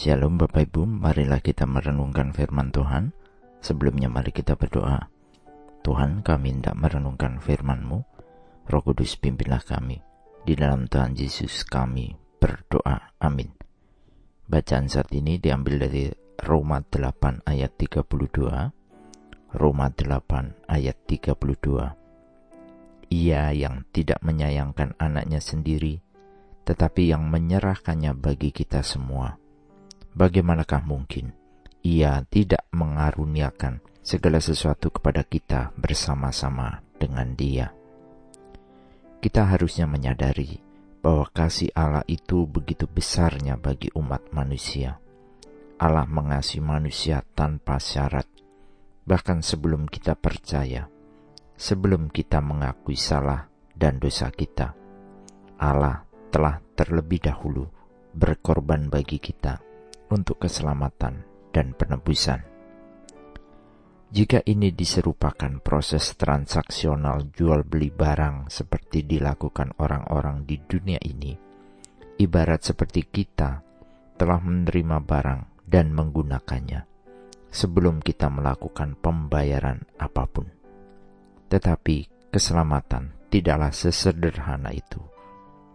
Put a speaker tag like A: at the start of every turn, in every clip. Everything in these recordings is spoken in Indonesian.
A: Shalom Bapak Ibu, marilah kita merenungkan firman Tuhan. Sebelumnya mari kita berdoa. Tuhan kami hendak merenungkan firman-Mu. Roh Kudus pimpinlah kami. Di dalam Tuhan Yesus kami berdoa. Amin. Bacaan saat ini diambil dari Roma 8 ayat 32. Roma 8 ayat 32. Ia yang tidak menyayangkan anaknya sendiri, tetapi yang menyerahkannya bagi kita semua bagaimanakah mungkin ia tidak mengaruniakan segala sesuatu kepada kita bersama-sama dengan Dia? Kita harusnya menyadari bahwa kasih Allah itu begitu besarnya bagi umat manusia. Allah mengasihi manusia tanpa syarat, bahkan sebelum kita percaya, sebelum kita mengakui salah dan dosa kita. Allah telah terlebih dahulu berkorban bagi kita untuk keselamatan dan penebusan. Jika ini diserupakan proses transaksional jual beli barang seperti dilakukan orang-orang di dunia ini, ibarat seperti kita telah menerima barang dan menggunakannya sebelum kita melakukan pembayaran apa pun. Tetapi keselamatan tidaklah sesederhana itu.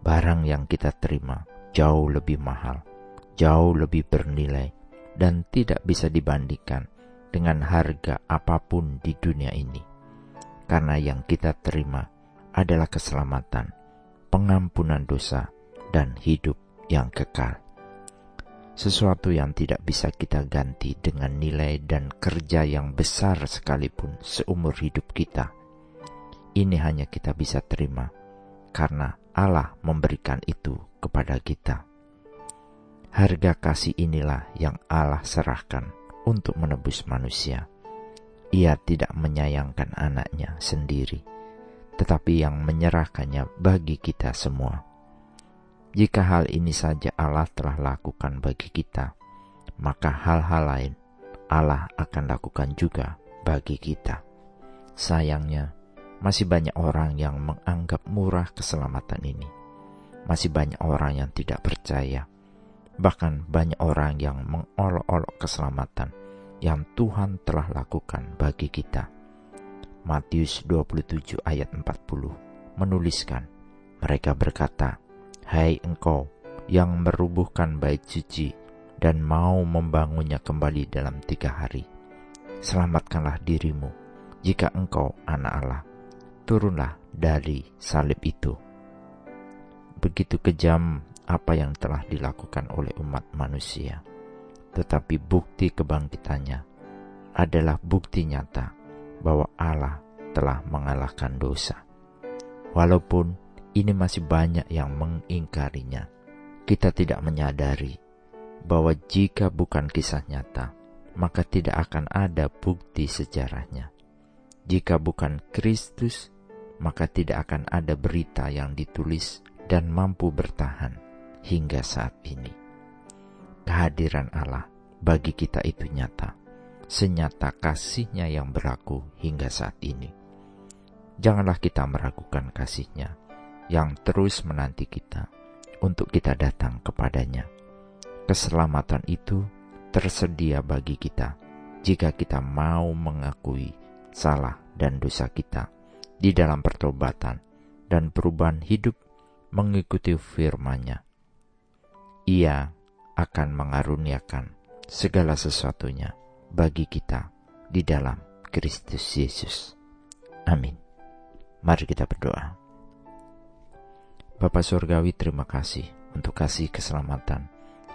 A: Barang yang kita terima jauh lebih mahal jauh lebih bernilai dan tidak bisa dibandingkan dengan harga apa pun di dunia ini. Karena yang kita terima adalah keselamatan, pengampunan dosa, dan hidup yang kekal. Sesuatu yang tidak bisa kita ganti dengan nilai dan kerja yang besar sekalipun seumur hidup kita. Ini hanya kita bisa terima karena Allah memberikan itu kepada kita. Harga kasih inilah yang Allah serahkan untuk menebus manusia. Ia tidak menyayangkan anaknya sendiri, tetapi yang menyerahkannya bagi kita semua. Jika hal ini saja Allah telah lakukan bagi kita, maka hal-hal lain Allah akan lakukan juga bagi kita. Sayangnya, masih banyak orang yang menganggap murah keselamatan ini. Masih banyak orang yang tidak percaya Bahkan banyak orang yang mengolok-olok keselamatan yang Tuhan telah lakukan bagi kita. Matius 27 ayat 40 menuliskan, mereka berkata, Hai engkau yang merubuhkan bait suci dan mau membangunnya kembali dalam tiga hari. Selamatkanlah dirimu jika engkau anak Allah. Turunlah dari salib itu. Begitu kejam apa yang telah dilakukan oleh umat manusia, tetapi bukti kebangkitannya adalah bukti nyata bahwa Allah telah mengalahkan dosa. Walaupun ini masih banyak yang mengingkarinya, kita tidak menyadari bahwa jika bukan kisah nyata, maka tidak akan ada bukti sejarahnya. Jika bukan Kristus, maka tidak akan ada berita yang ditulis dan mampu bertahan hingga saat ini. Kehadiran Allah bagi kita itu nyata, senyata kasihnya yang berlaku hingga saat ini. Janganlah kita meragukan kasihnya yang terus menanti kita untuk kita datang kepadanya. Keselamatan itu tersedia bagi kita jika kita mau mengakui salah dan dosa kita di dalam pertobatan dan perubahan hidup mengikuti firman-Nya ia akan mengaruniakan segala sesuatunya bagi kita di dalam Kristus Yesus. Amin. Mari kita berdoa. Bapa Surgawi terima kasih untuk kasih keselamatan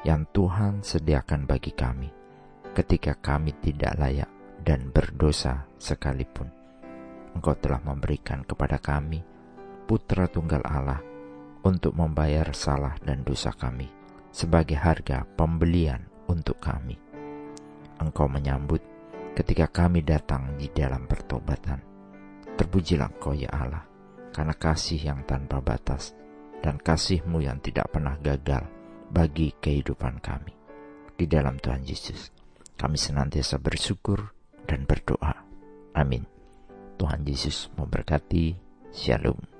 A: yang Tuhan sediakan bagi kami ketika kami tidak layak dan berdosa sekalipun. Engkau telah memberikan kepada kami Putra Tunggal Allah untuk membayar salah dan dosa kami sebagai harga pembelian untuk kami. Engkau menyambut ketika kami datang di dalam pertobatan. Terpujilah Engkau ya Allah, karena kasih yang tanpa batas dan kasih-Mu yang tidak pernah gagal bagi kehidupan kami. Di dalam Tuhan Yesus, kami senantiasa bersyukur dan berdoa. Amin. Tuhan Yesus memberkati. Shalom.